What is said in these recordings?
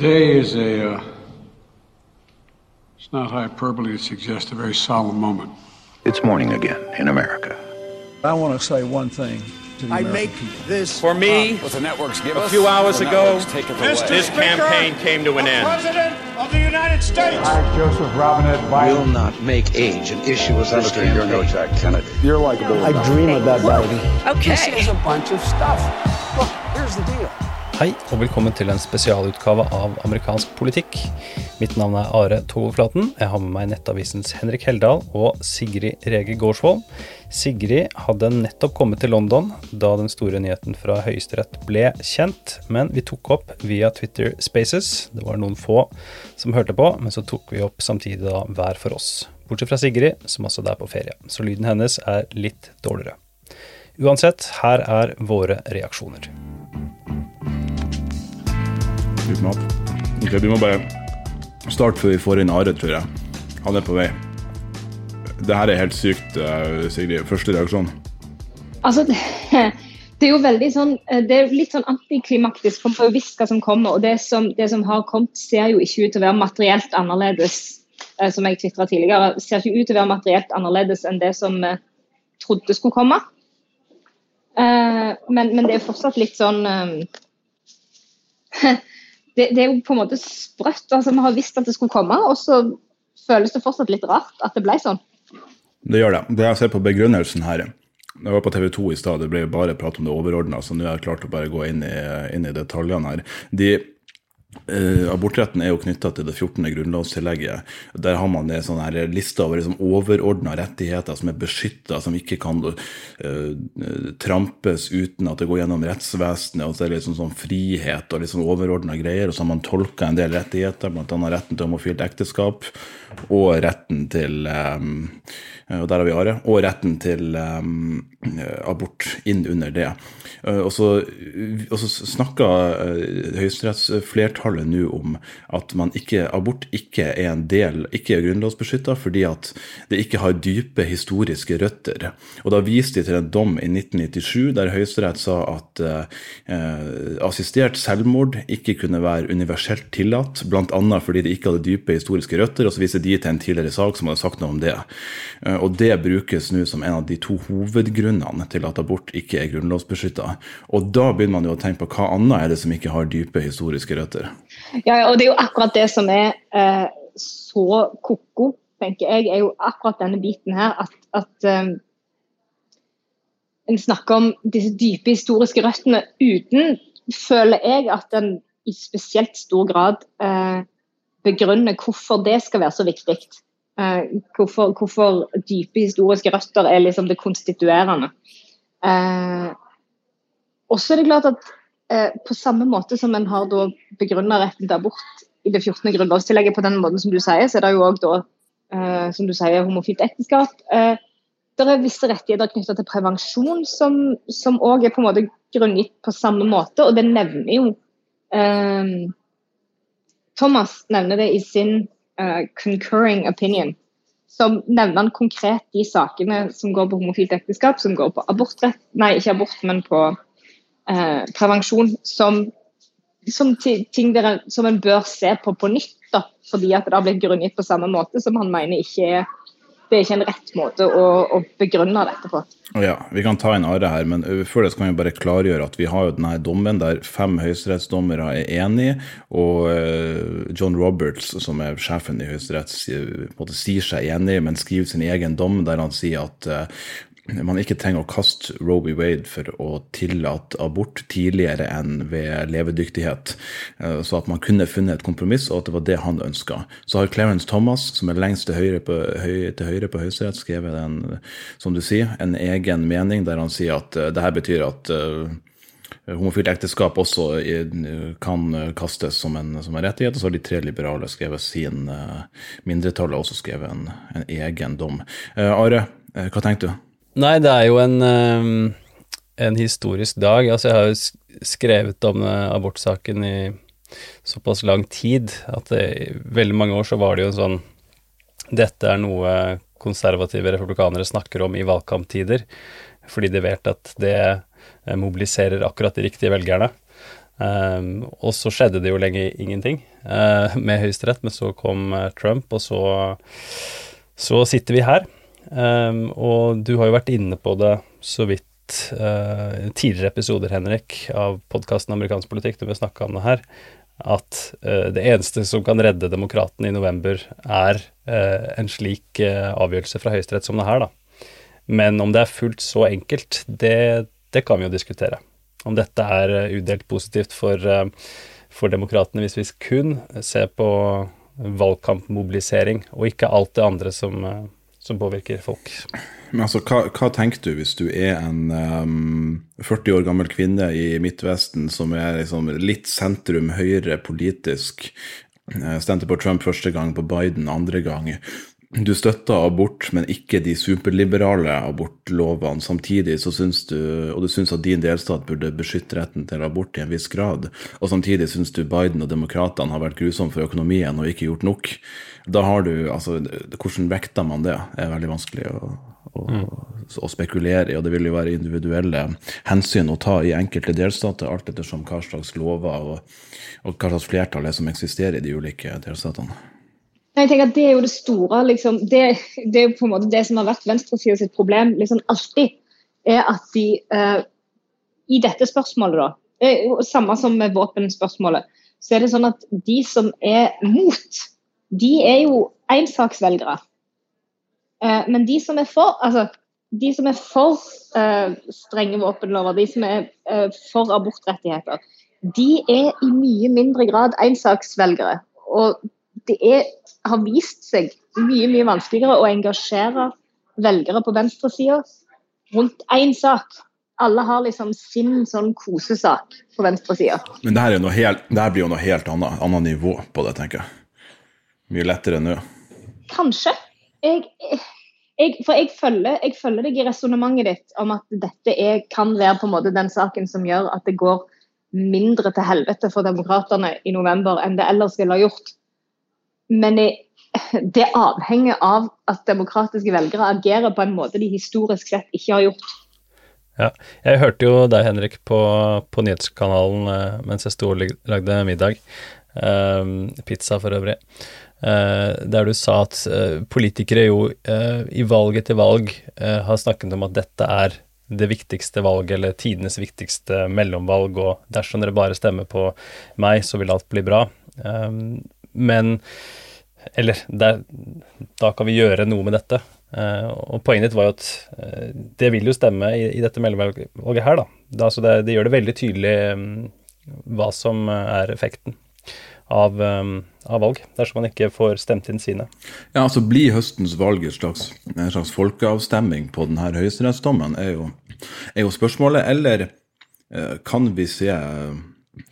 Today is a, uh, it's not hyperbole to suggest a very solemn moment. It's morning again in America. I want to say one thing to the I American make people. this For me, what the networks give a us, few hours the ago, networks take it away. this campaign came to an end. President of the United States. I, Joseph Robinette Biden, will not make age an issue as this Senator, you're no Jack Kennedy. You're likable. I dream about Biden. This is a bunch of stuff. Look, here's the deal. Hei, og velkommen til en spesialutgave av amerikansk politikk. Mitt navn er Are Togoflaten. Jeg har med meg Nettavisens Henrik Heldal og Sigrid Rege Gårdsvold. Sigrid hadde nettopp kommet til London da den store nyheten fra Høyesterett ble kjent, men vi tok opp via Twitter Spaces. Det var noen få som hørte på, men så tok vi opp samtidig da hver for oss. Bortsett fra Sigrid, som også er på ferie, så lyden hennes er litt dårligere. Uansett, her er våre reaksjoner. Mat. Ok, Du må bare starte før vi får inn Are, tror jeg. Han er på vei. Det her er helt sykt, eh, Sigrid. Første reaksjon. Altså, det, er jo veldig sånn Det er litt sånn antiklimaktisk, for man får jo visst hva som kommer. Og det som, det som har kommet, ser jo ikke ut til å være materielt annerledes, eh, som jeg tvitra tidligere. Ser ikke ut til å være materielt annerledes enn det som vi trodde skulle komme. Eh, men, men det er fortsatt litt sånn eh, det, det er jo på en måte sprøtt. altså Vi har visst at det skulle komme, og så føles det fortsatt litt rart at det ble sånn. Det gjør det. Det jeg ser på begrunnelsen her Jeg var på TV 2 i stad, det ble bare prat om det overordna, så nå har jeg klart å bare gå inn i, inn i detaljene her. De Eh, abortretten er jo knytta til det 14. grunnlovstillegget. Der har man en sånn liste over liksom overordna rettigheter som er beskytta, som ikke kan uh, trampes uten at det går gjennom rettsvesenet. og så er det liksom sånn frihet og liksom overordna greier. Og så har man tolka en del rettigheter, bl.a. retten til homofilt ekteskap og retten til um, og der har vi Are. Og retten til um, abort inn under det. Uh, og så, og så snakka uh, høyesterettsflertallet nå om at ikke, abort ikke er en del, ikke er grunnlovsbeskytta fordi at det ikke har dype historiske røtter. Og da viste de til en dom i 1997 der Høyesterett sa at uh, assistert selvmord ikke kunne være universelt tillatt, bl.a. fordi det ikke hadde dype historiske røtter. Og så viser de til en tidligere sak som hadde sagt noe om det. Og det brukes nå som en av de to hovedgrunnene til at abort ikke er grunnlovsbeskytta. Og da begynner man jo å tenke på hva annet er det som ikke har dype historiske røtter. Ja, og det er jo akkurat det som er eh, så ko-ko, tenker jeg, er jo akkurat denne biten her. At, at eh, en snakker om disse dype historiske røttene uten, føler jeg, at en i spesielt stor grad eh, begrunner hvorfor det skal være så viktig. Uh, hvorfor, hvorfor, dype historiske røtter er liksom det konstituerende. Eh, også er det klart at eh, på samme måte som en har begrunna retten til abort i det 14. grunnlovstillegget på den måten som du sier, så er det jo òg da, som du sier, homofilt ekteskap. det er visse rettigheter knytta til prevensjon som òg er på en måte grunngitt på samme måte, og det nevner jo Thomas nevner det i sin Uh, concurring opinion. Som nevner han konkret de sakene som går på homofilt ekteskap, som går på abortrett, nei ikke abort, men på uh, prevensjon, som, som ting dere, som en bør se på på nytt. Da, fordi at det har blitt grunngitt på samme måte, som han mener ikke er det er ikke en rett måte å, å begrunne dette på. Ja, Vi kan ta en Are her, men før det kan vi bare klargjøre at vi har jo denne dommen der fem høyesterettsdommere er enige, og John Roberts, som er sjefen i Høyesterett, sier seg enig, men skriver sin egen dom der han sier at man ikke trenger å kaste Roby. Wade for å tillate abort tidligere enn ved levedyktighet. Så at man kunne funnet et kompromiss, og at det var det han ønska. Så har Clarence Thomas, som er lengst til høyre på, høy, på Høyesterett, skrevet en, som du sier, en egen mening der han sier at uh, det her betyr at uh, homofilt ekteskap også kan kastes som en, som en, rettighet. Og så har de tre liberale skrevet sin mindretall, og også skrevet en, en egen dom. Are, hva tenkte du? Nei, det er jo en, en historisk dag. Altså, jeg har jo skrevet om abortsaken i såpass lang tid at det, i veldig mange år så var det jo sånn Dette er noe konservative republikanere snakker om i valgkamptider, fordi de vet at det mobiliserer akkurat de riktige velgerne. Um, og så skjedde det jo lenge ingenting uh, med Høyesterett, men så kom Trump, og så, så sitter vi her. Um, og du har jo vært inne på det så vidt uh, tidligere episoder, Henrik, av podkasten Amerikansk politikk, når vi snakka om det her, at det eneste som kan redde demokratene i november, er en slik avgjørelse fra Høyesterett som det her, da. Men om det er fullt så enkelt, det, det kan vi jo diskutere om dette er eh, udelt positivt for, eh, for demokratene hvis vi kun ser på valgkampmobilisering, og ikke alt det andre som, eh, som påvirker folk. Men altså, hva, hva, tenker du hvis du er en um, 40 år gammel kvinne i Midtvesten som er liksom litt sentrum høyre politisk, stemte på Trump første gang, på Biden andre gang, du støtter abort, men ikke de superliberale abortlovene. Samtidig så syns du, og du syns at din delstat burde beskytte retten til abort i en viss grad. Og samtidig syns du Biden og demokratene har vært grusomme for økonomien og ikke gjort nok. Da har du, altså, Hvordan vekter man det, er veldig vanskelig å, å, mm. å, spekulere i. Og det vil jo være individuelle hensyn å ta i enkelte delstater, alt ettersom hva slags lover og, og hva slags flertall er som eksisterer i de ulike delstatene. Jeg tenker at Det er jo det store liksom, det, det, er jo på en måte det som har vært venstresida sitt problem liksom alltid. er at de uh, I dette spørsmålet, da, eh, samme som med våpenspørsmålet, så er det sånn at de som er mot, de er jo ensaksvelgere. Uh, men de som er for, altså, de som er for uh, strenge våpenlover, de som er for abortrettigheter, de er i mye mindre grad ensaksvelgere. Og det er har vist seg mye mye vanskeligere å engasjere velgere på venstresida rundt én sak. Alle har liksom sin sånn kosesak på venstresida. Men det her, er helt, det her blir jo noe helt annet, annet nivå på det, tenker jeg. Mye lettere nå. Kanskje. Jeg, jeg, for jeg følger, jeg følger deg i resonnementet ditt om at dette er, kan være på en måte den saken som gjør at det går mindre til helvete for demokratene i november enn det ellers ville ha gjort. Men det avhenger av at demokratiske velgere agerer på en måte de historisk sett ikke har gjort. Ja, jeg hørte jo deg, Henrik, på, på nyhetskanalen uh, mens jeg sto og lagde middag. Um, pizza, for øvrig. Uh, der du sa at politikere jo i valg etter valg har snakket om at dette er det viktigste valget, eller tidenes viktigste mellomvalg, og dersom dere bare stemmer på meg, så vil alt bli bra. men eller der, da kan vi gjøre noe med dette. Og Poenget ditt var jo at det vil jo stemme i, i dette mellomvalget her. da. da så det, det, gjør det veldig tydelig um, hva som er effekten av, um, av, valg, dersom man ikke får stemt inn sine. Ja, altså Blir høstens valg et slags, en slags folkeavstemning på denne høyesterettsdommen, er, er, jo spørsmålet. Eller uh, kan vi se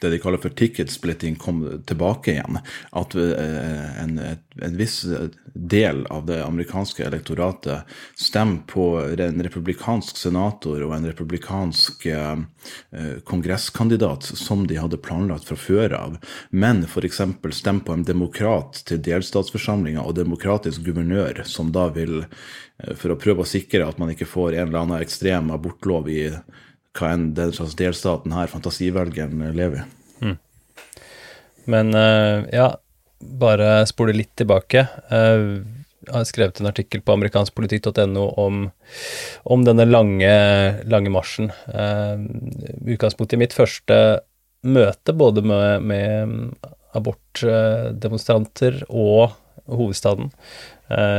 det de kaller for ticket splitting kom tilbake igjen. At eh, en, en, viss del av det amerikanske elektoratet stemmer på en republikansk senator og en republikansk eh, kongresskandidat som de hadde planlagt fra før av, men f.eks. stemmer på en demokrat til delstatsforsamlinga og demokratisk guvernør, som da vil, eh, for å prøve å sikre at man ikke får en eller annen ekstrem abortlov i hva enn den slags delstaten her fantasivelgeren lever i. Mm. Men uh, ja, bare spole litt tilbake. Uh, jeg har skrevet en artikkel på amerikanskpolitikk.no om, om, denne lange, lange marsjen. Uh, utgangspunktet i mitt første møte både med, med abortdemonstranter og hovedstaden.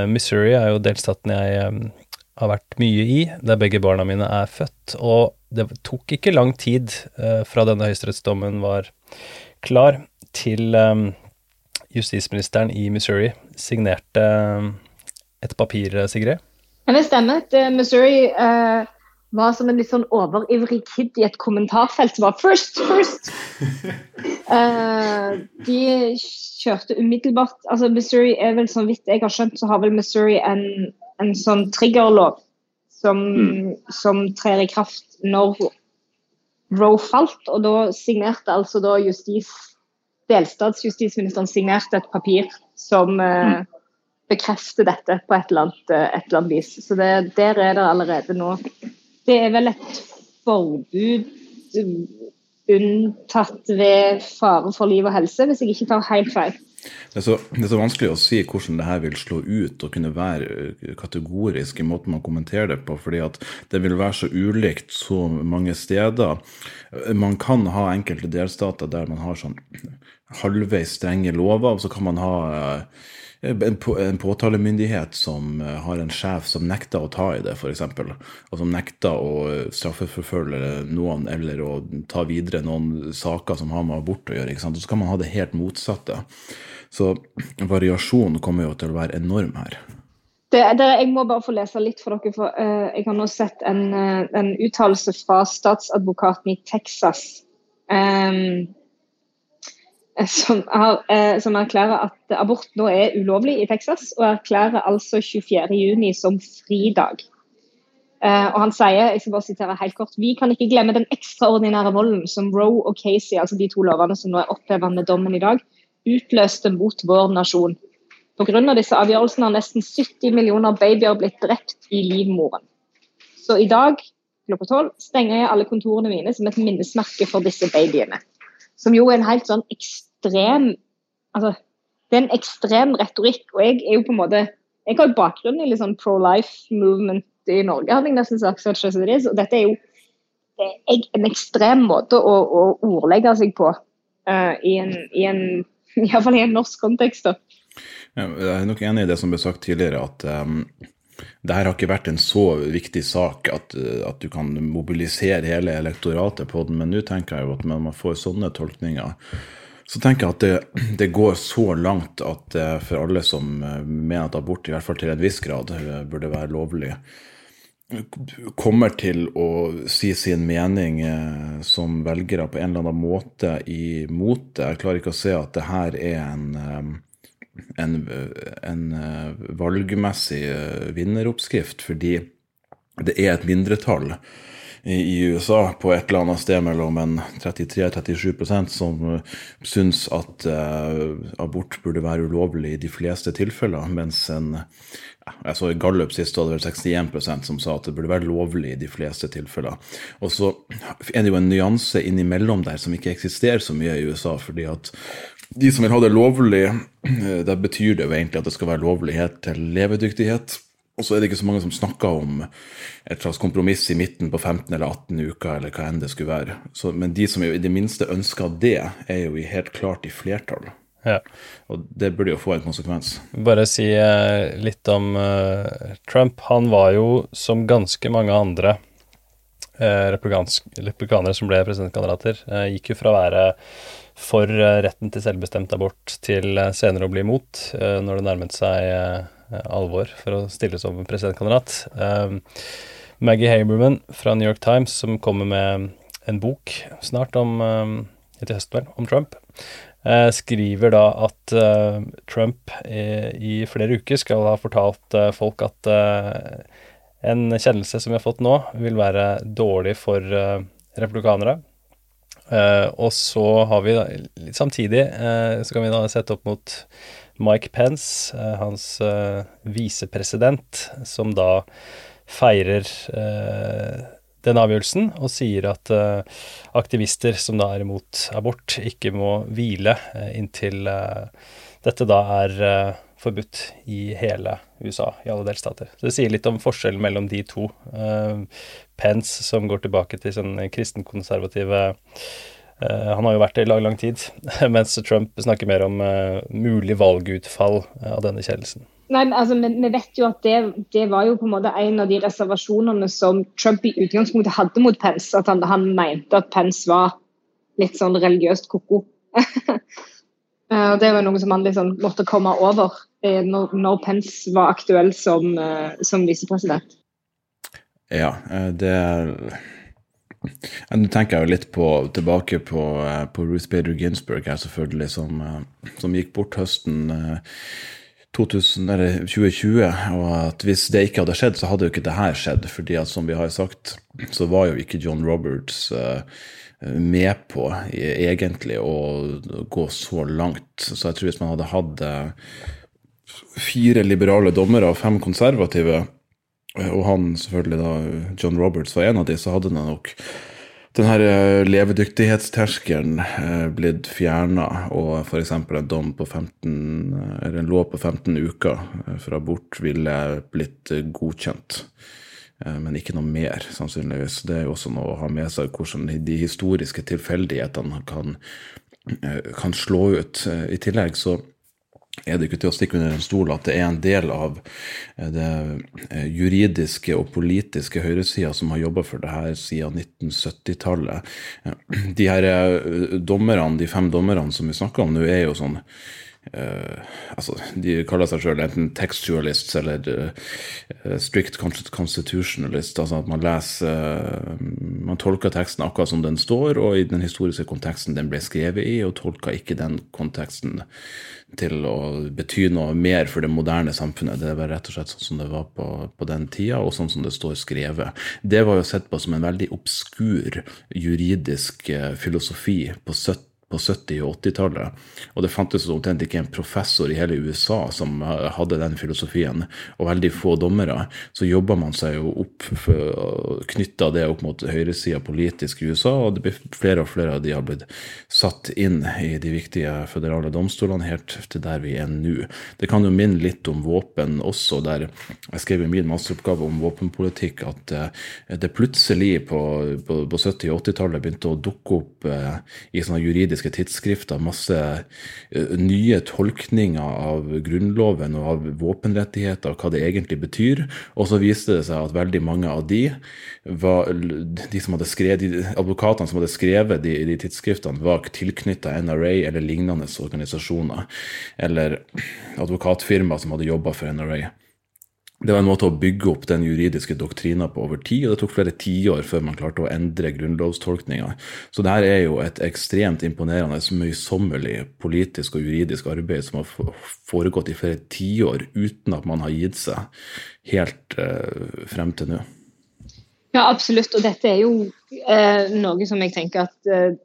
Missouri er jo delstaten jeg har vært mye i, der begge barna mine er født. Og det tok ikke lang tid uh, fra denne høyesterettsdommen var klar, til um, justisministeren i Missouri signerte um, et papir, Sigrid? Ja, det stemmer. Det, Missouri uh, var som en litt sånn overivrig kid i et kommentarfelt som var 'first, first'. uh, de kjørte umiddelbart altså Missouri er vel, så vidt jeg har skjønt, så har vel Missouri en en sånn triggerlov som, mm. som trer i kraft når Roe falt. Og da signerte altså da justis, delstatsjustisministeren signerte et papir som eh, bekrefter dette på et eller annet, eh, et eller annet vis. Så det, der er det allerede nå Det er vel et forbud unntatt ved fare for liv og helse, hvis jeg ikke tar helt feil. Det er, så, det er så vanskelig å si hvordan det her vil slå ut og kunne være eh, kategorisk i måten man kommenterer det på, fordi at det vil være så ulikt så mange steder. Man kan ha enkelte delstater der man har sånn halvveis strenge lover, og så kan man ha eh, en, på, en påtalemyndighet som eh, har en sjef som nekter å ta i det, f.eks. Og som nekter å eh, straffeforfølge noen eller å ta videre noen saker som har med abort å gjøre. ikke sant? Og så kan man ha det helt motsatte. Så variasjonen kommer jo til å være enorm her. Det, det, jeg må bare få lese litt for dere. for uh, Jeg har nå sett en, uh, uttalelse fra statsadvokaten i Texas. Um, som, har, eh, som, erklærer at abort nå er ulovlig i Texas, og erklærer altså 24.6 som fridag. Eh, og han sier, jeg skal bare sitere helt kort, vi kan ikke glemme den ekstraordinære volden som Roe og Casey, altså de to lovene som nå er opphevet med dommen i dag, utløste mot vår nasjon. Pga. disse avgjørelsene har nesten 70 millioner babyer blitt drept i livmoren. Så i dag klokka tolv stenger jeg alle kontorene mine som et minnesmerke for disse babyene. Som jo er en helt sånn ekstrem altså, Det er en ekstrem retorikk. Og jeg er jo på en måte Jeg har jo bakgrunn i litt sånn pro-life movement i Norge, hadde jeg nesten sagt. Så dette er jo er en ekstrem måte å, å ordlegge seg på uh, i en, i en Iallfall i en norsk kontekst. da. Jeg er nok enig i det som ble sagt tidligere, at um, det her har ikke vært en så viktig sak at, at, du kan mobilisere hele elektoratet på den, men nå tenker jeg jo at man får sånne tolkninger, så tenker jeg at det, det, går så langt at eh, for alle som eh, mener at abort i hvert fall til en viss grad eh, burde være lovlig, kommer til å si sin mening som velgere på en eller annen måte imot det. Jeg klarer ikke å se at det her er en en, en valgmessig vinneroppskrift, fordi det er et mindretall i USA på et eller annet sted mellom en 33-37% som eh, syns at uh, abort burde være ulovlig i de fleste tilfeller, mens en jeg så i Gallup sist hadde vel 61% som sa at det burde være lovlig i de fleste tilfeller. Og så er det jo en nyanse innimellom der som ikke eksisterer så mye i USA, fordi at de som vil ha det lovlig, eh, det betyr det jo egentlig at det skal være lovlighet til levedyktighet. Og så er det ikke så mange som snakker om et slags kompromiss i midten på 15 eller 18 uker, eller hva enn det skulle være. Så, men de som i det minste ønsker det, er jo helt klart i flertall. Ja. Og det burde jo få en konsekvens. Bare si uh, litt om uh, Trump. Han var jo, som ganske mange andre uh, republikanere som ble presidentkandidater, gikk jo fra å være for eh, retten til selvbestemt abort til eh, senere å bli imot eh, når det nærmet seg alvor for å stille som presidentkandidat. Maggie Haberman fra New York Times, som kommer med en bok snart om etter høsten om Trump, skriver da at Trump i flere uker skal ha fortalt folk at en kjennelse som vi har fått nå, vil være dårlig for republikanere. Og så har vi da, litt samtidig så kan vi da sette opp mot Mike Pence, uh, hans visepresident, som da feirer den avgjørelsen og sier at aktivister som da er imot abort, ikke må hvile inntil dette da er forbudt i hele USA, i alle delstater. Så det sier litt om forskjellen mellom de to. Pence, som går tilbake til sånn kristenkonservative Han har jo vært det i lang, lang tid, mens Trump snakker mer om uh, mulig valgutfall uh, av denne kjennelsen. Nei, altså, vi, vi, vet jo at det, det, var jo på en måte en av de reservasjonene som Trump i utgangspunktet hadde mot Pence. At han, han mente at Pence var litt sånn religiøst ko-ko. det var noe som han liksom måtte komme over når, når Pence var aktuell som, som visepresident. Ja, eh, det Nå tenker jeg jo litt på, tilbake på, eh, på, Ruth Bader Ginsburg her, selvfølgelig, som, eh, som gikk bort høsten 2000, 2020. Og at hvis det ikke hadde skjedd, så hadde jo ikke det her skjedd. fordi at som vi har sagt, så var jo ikke John Roberts med på egentlig å gå så langt. Så jeg tror hvis man hadde hatt fire liberale dommere og fem konservative, og han selvfølgelig da, John Roberts var en av de, så hadde den nok den her eh, levedyktighetsterskelen eh, blitt fjerna, og f.eks. en dom på 15, eller en lov på 15 uker eh, for abort ville blitt eh, godkjent. Eh, Men ikke noe mer, sannsynligvis. Det er jo også noe å ha med seg hvordan de historiske tilfeldighetene kan, eh, kan slå ut. Eh, I tillegg så er det ikke til å stikke under en stol at det er en del av eh, det eh, juridiske og politiske høyresida som har jobba for det her siden 1970-tallet. Eh, De her eh, dommerne, de fem dommerne som vi snakker om nå, er jo sånn eh, altså, De kaller seg sjøl enten textualists eller uh, strict constitutionalists. Altså at man leser uh, Man tolker teksten akkurat som den står, og i den historiske konteksten den ble skrevet i, og tolker ikke den konteksten til å bety noe mer for det moderne samfunnet. Det var rett og slett sånn som det var på, på den tida, og sånn som det står skrevet. Det var jo sett på som en veldig obskur juridisk filosofi på 70 på 70- og 80-tallet. Og det fantes omtrent ikke en professor i hele USA som eh, hadde den filosofien, og veldig få dommere. Så jobba man seg jo opp, knytta det opp mot høyresida politisk i USA, og det blir flere og flere av de har blitt satt inn i de viktige føderale domstolene, helt til der vi er nå. Det kan jo minne litt om våpen også, der jeg skrev i min masteroppgave om våpenpolitikk at eh, det plutselig på, på, på 70- og 80-tallet begynte å dukke opp eh, i sånne juridiske tidsskrifter masse eh, nye tolkninger av Grunnloven og av våpenrettigheter, og hva det egentlig betyr. Og så viste det seg at veldig mange av de, var, de som skrevet, de advokatene som hadde skrevet de, de tidsskriftene, var tilknytta NRA eller lignende organisasjoner. Eller advokatfirmaer som hadde jobba for NRA. Det var en måte å bygge opp den juridiske doktrina på over tid, og det tok flere tiår før man klarte å endre grunnlovstolkninga. Så det her er jo et ekstremt imponerende, møysommelig politisk og juridisk arbeid som har foregått i flere tiår uten at man har gitt seg helt eh, frem til nå. Ja, absolutt. Og dette er jo eh, noe som jeg tenker at eh,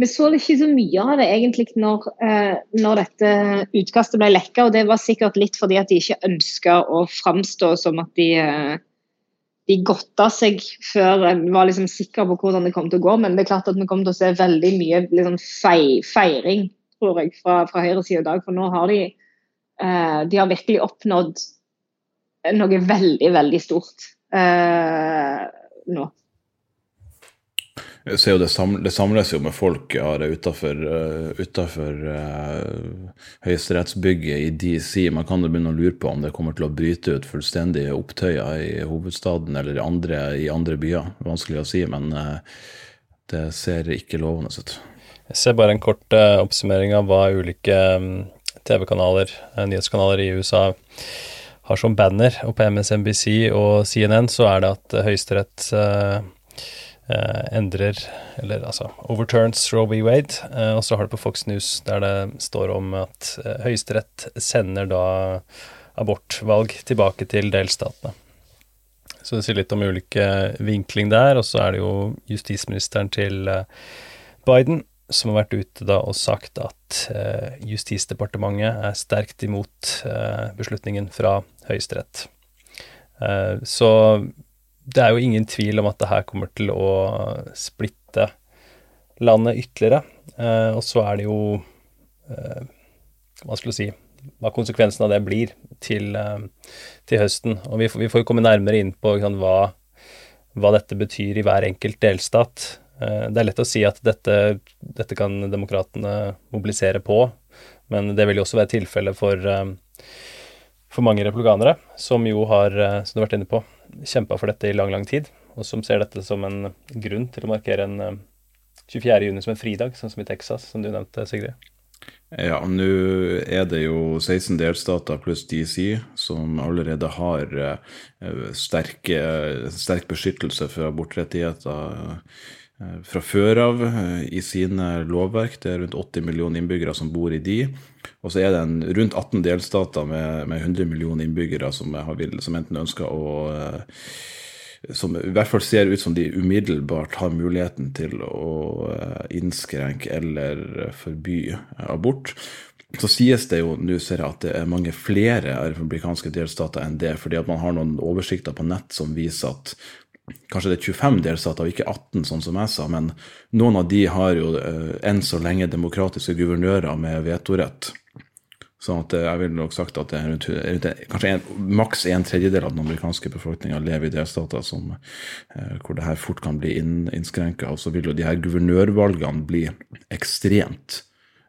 vi så ikke så mye av det egentlig når, eh, når dette utkastet ble lekka, og det var sikkert litt fordi at de ikke ønska å framstå som at de, eh, de godta seg før en var liksom sikker på hvordan det kom til å gå. Men det er klart at vi kommer til å se veldig mye liksom, fei, feiring tror jeg, fra, fra høyresida i dag. For nå har de, eh, de har virkelig oppnådd noe veldig, veldig stort eh, nå. Ser jo det, samles, det samles jo med folk ja, utafor uh, høyesterettsbygget i DC. Man kan jo begynne å lure på om det kommer til å bryte ut fullstendige opptøyer i hovedstaden eller andre, i andre byer. Vanskelig å si, men uh, det ser ikke lovende ut. Jeg ser bare en kort uh, oppsummering av hva ulike um, TV-kanaler, nyhetskanaler i USA har som banner. Og på MSNBC og CNN så er det at Høyesterett endrer, eller altså overturns Roe v. Wade. Uh, og så har du på Fox News der det står om at uh, Høyesterett sender da abortvalg tilbake til delstatene. Så det sier litt om ulike vinkling der. Og så er det jo justisministeren til Biden som har vært ute da og sagt at Justisdepartementet er sterkt imot beslutningen fra Høyesterett. så det er jo ingen tvil om at det her kommer til å splitte landet ytterligere. Eh, og så er det jo eh, Hva skal du si Hva konsekvensen av det blir til, eh, til høsten. Og vi får, jo komme nærmere inn på sant, hva, hva, dette betyr i hver enkelt delstat. Det er lett å si at dette, dette kan demokratene mobilisere på, men det vil jo også være tilfellet for, for mange republikanere, som jo har, som du har vært inne på, kjempa for dette i lang, lang tid, og som ser dette som en grunn til å markere en 24. juni som en fridag, sånn som i Texas, som du nevnte, Sigrid. Ja, nå er det jo 16 delstater pluss DC som allerede har sterke, sterk beskyttelse for abortrettigheter fra før av i sine lovverk. Det er rundt 80 millioner innbyggere som bor i de. Og så er det en, rundt 18 delstater med, med 100 millioner innbyggere som, har, som enten ønsker å Som i hvert fall ser ut som de umiddelbart har muligheten til å innskrenke eller forby abort. Så sies det jo nå ser jeg at det er mange flere republikanske delstater enn det, fordi at man har noen oversikter på nett som viser at Kanskje det er 25 delstater, og ikke 18, sånn som jeg sa, men noen av de har jo eh, enn så lenge demokratiske guvernører med vetorett. Sånn at eh, jeg ville nok sagt at rundt kanskje en, maks en tredjedel av den amerikanske befolkninga lever i delstater som, eh, hvor det her fort kan bli inn, innskrenka. Og så vil jo de her guvernørvalgene bli ekstremt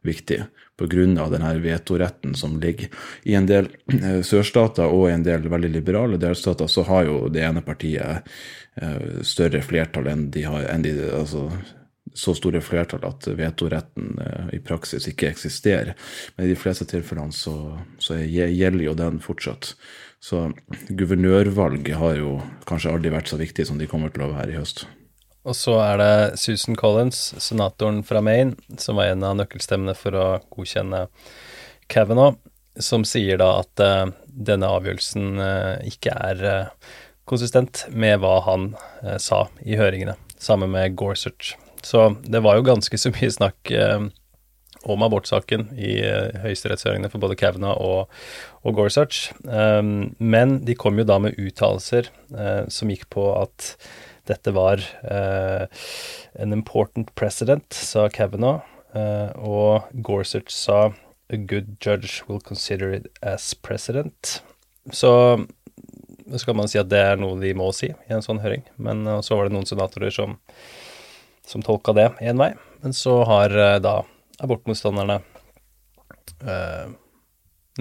viktige pga. denne vetoretten som ligger. I en del eh, sørstater og en del veldig liberale delstater så har jo det ene partiet eh, større flertall enn de har enn de, altså, så store flertall at vetoretten eh, i praksis ikke eksisterer. Men i de fleste tilfellene så, så gjelder jo den fortsatt. Så guvernørvalg har jo kanskje aldri vært så viktig som de kommer til å være i høst. Og så er det Susan Collins, senatoren fra Maine, som var en av nøkkelstemmene for å godkjenne Kavanaugh, som sier da at uh, denne avgjørelsen uh, ikke er uh, konsistent med hva han sa i høringene, sammen med Gorsuch. Så det var jo ganske så mye snakk om abortsaken i høyesterettshøringene for både Kavanaugh og, og Gorsuch. Um, men de kom jo da med uttalelser som gikk på at dette var an important precedent, sa Kavanaugh. Uh, og Gorsuch sa a good judge will consider it as precedent. Så skal man si at det er noe de må si i en sånn høring. Men uh, så var det noen senatorer som, som tolka det én vei. Men så har da abortmotstanderne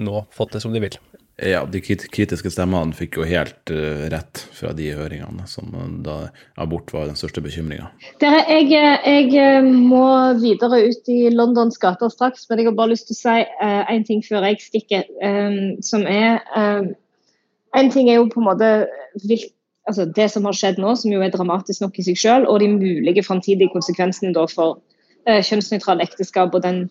nå fått det som de vil. Ja, de kritiske stemmene fikk jo helt uh, rett fra de høringene, som uh, da abort var den største bekymringa. Jeg, jeg, eh, må videre ut i Londons gater straks, men jeg har bare lyst til å si uh, en ting før jeg stikker. Um, som er um, En ting er jo på en måte vil, altså det som har skjedd nå, som jo er dramatisk nok i seg selv, og de mulige framtidige konsekvensene da for uh, kjønnsnøytrale ekteskap og den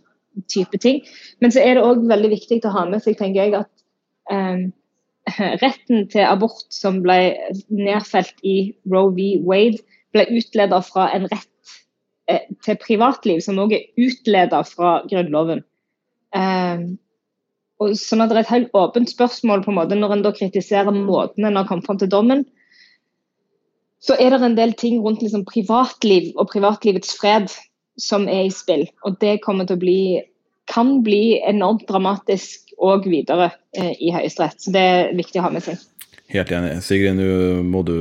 type ting. Men så er det òg veldig viktig å ha med seg, tenker jeg, at retten til abort som ble nedfelt i Roe v. Wade, ble utleda fra en rett eh, til privatliv, som òg er utleda fra Grunnloven. Og sånn at Det er et helt åpent spørsmål på en måte når en da kritiserer måten en har kommet fram til dommen. Så er det en del ting rundt liksom privatliv og privatlivets fred som er i spill. Og det kommer til å bli, kan bli enormt dramatisk og videre eh, i Høyesterett. Så det er viktig å ha med seg. Helt enig. Sigrid, nå må du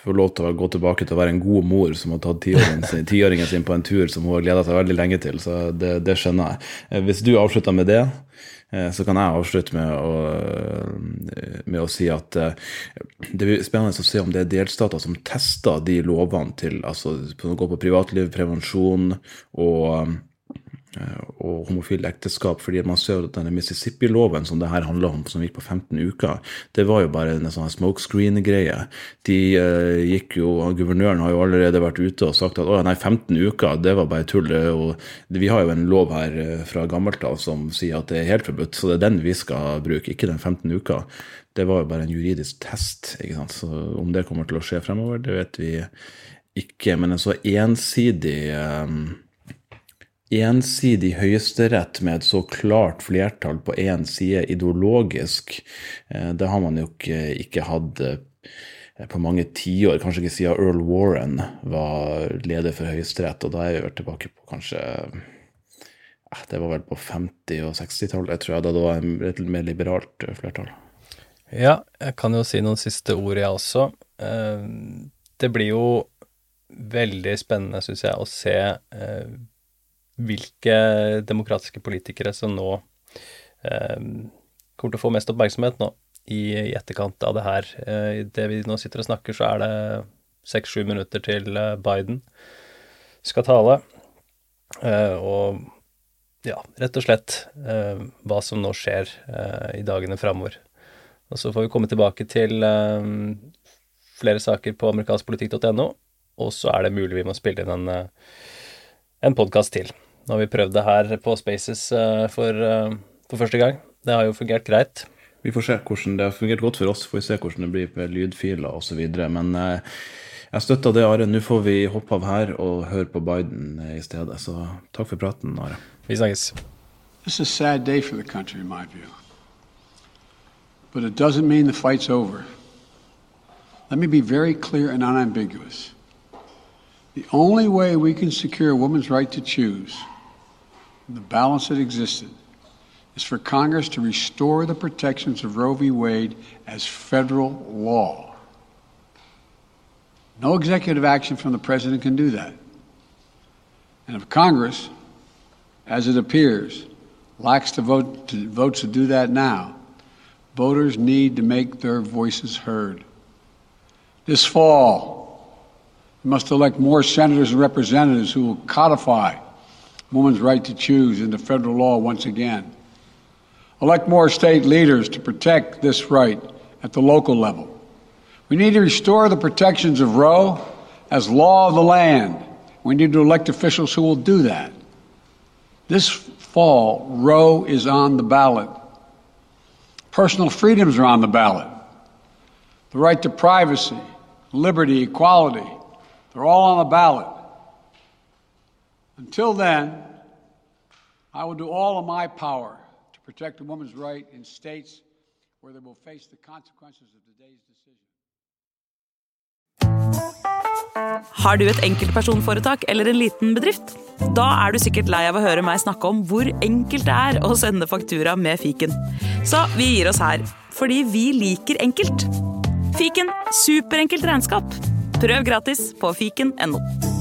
få lov til å gå tilbake til å være en god mor som har tatt tiåringen sin, på en tur som hun har gleda seg veldig lenge til. Så det, det, skjønner jeg. Eh, hvis du avslutter med det, eh, så kan jeg avslutte med å, med å si at det blir spennende å se om det er delstater som tester de lovene til altså gå på privatliv, prevensjon og og homofile ekteskap. fordi man ser at denne Mississippi-loven som det her handler om, som gikk på 15 uker, det var jo bare en sånn smokescreen-greie. De uh, gikk jo, Guvernøren har jo allerede vært ute og sagt at å nei, 15 uker, det var bare tull. Og vi har jo en lov her uh, fra gammelt av som sier at det er helt forbudt, så det er den vi skal bruke, ikke den 15 uka. Det var jo bare en juridisk test. ikke sant? Så om det kommer til å skje fremover, det vet vi ikke. Men en så ensidig um, ensidig høyesterett med et så klart flertall på én side ideologisk, eh, det har man jo ikke, ikke hatt eh, på mange tiår, kanskje ikke siden Earl Warren var leder for Høyesterett. Og da er vi tilbake på kanskje eh, Det var vel på 50- og 60-tallet, tror jeg, da det var et mer liberalt flertall. Ja, jeg kan jo si noen siste ord, jeg også. Det blir jo veldig spennende, syns jeg, å se hvilke demokratiske politikere som nå eh, kommer til å få mest oppmerksomhet nå i, i etterkant av det her. Eh, det vi nå sitter og snakker, så er det seks-sju minutter til eh, Biden skal tale. Eh, og ja, rett og slett eh, hva som nå skjer eh, i dagene framover. Og så får vi komme tilbake til flere saker på amerikanskpolitikk.no, og så er det mulig vi må spille inn en, en podkast til. Nå har vi prøvd det her på Spaces uh, for, uh, for, første gang. Det har jo fungert greit. Vi får se hvordan det har fungert godt for oss. Får vi se hvordan det blir med lydfiler osv. Men uh, jeg støtter det, Are. Nå får vi hoppe av her og høre på Biden i stedet. Så takk for praten, Are. Vi snakkes. This is a sad day for the country, in my view. But it doesn't mean the fight's over. Let me be very clear and unambiguous. The only way we can secure a woman's right to choose, the balance that existed, is for Congress to restore the protections of Roe v. Wade as federal law. No executive action from the president can do that. And if Congress, as it appears, lacks the vote to, votes to do that now, voters need to make their voices heard. This fall, we must elect more senators and representatives who will codify women's right to choose into federal law once again. Elect more state leaders to protect this right at the local level. We need to restore the protections of Roe as law of the land. We need to elect officials who will do that. This fall, Roe is on the ballot. Personal freedoms are on the ballot. The right to privacy, liberty, equality, they're all on the ballot. Until then, I will do all of my power to protect a woman's right in states where they will face the consequences of today's decision. Har du et enkeltpersonforetak eller en liten bedrift? Da er du sikkert lei av å høre meg snakke om hvor enkelt det er å sende faktura med fiken. Så vi gir oss her, fordi vi liker enkelt. Fiken superenkelt regnskap. Prøv gratis på fiken.no.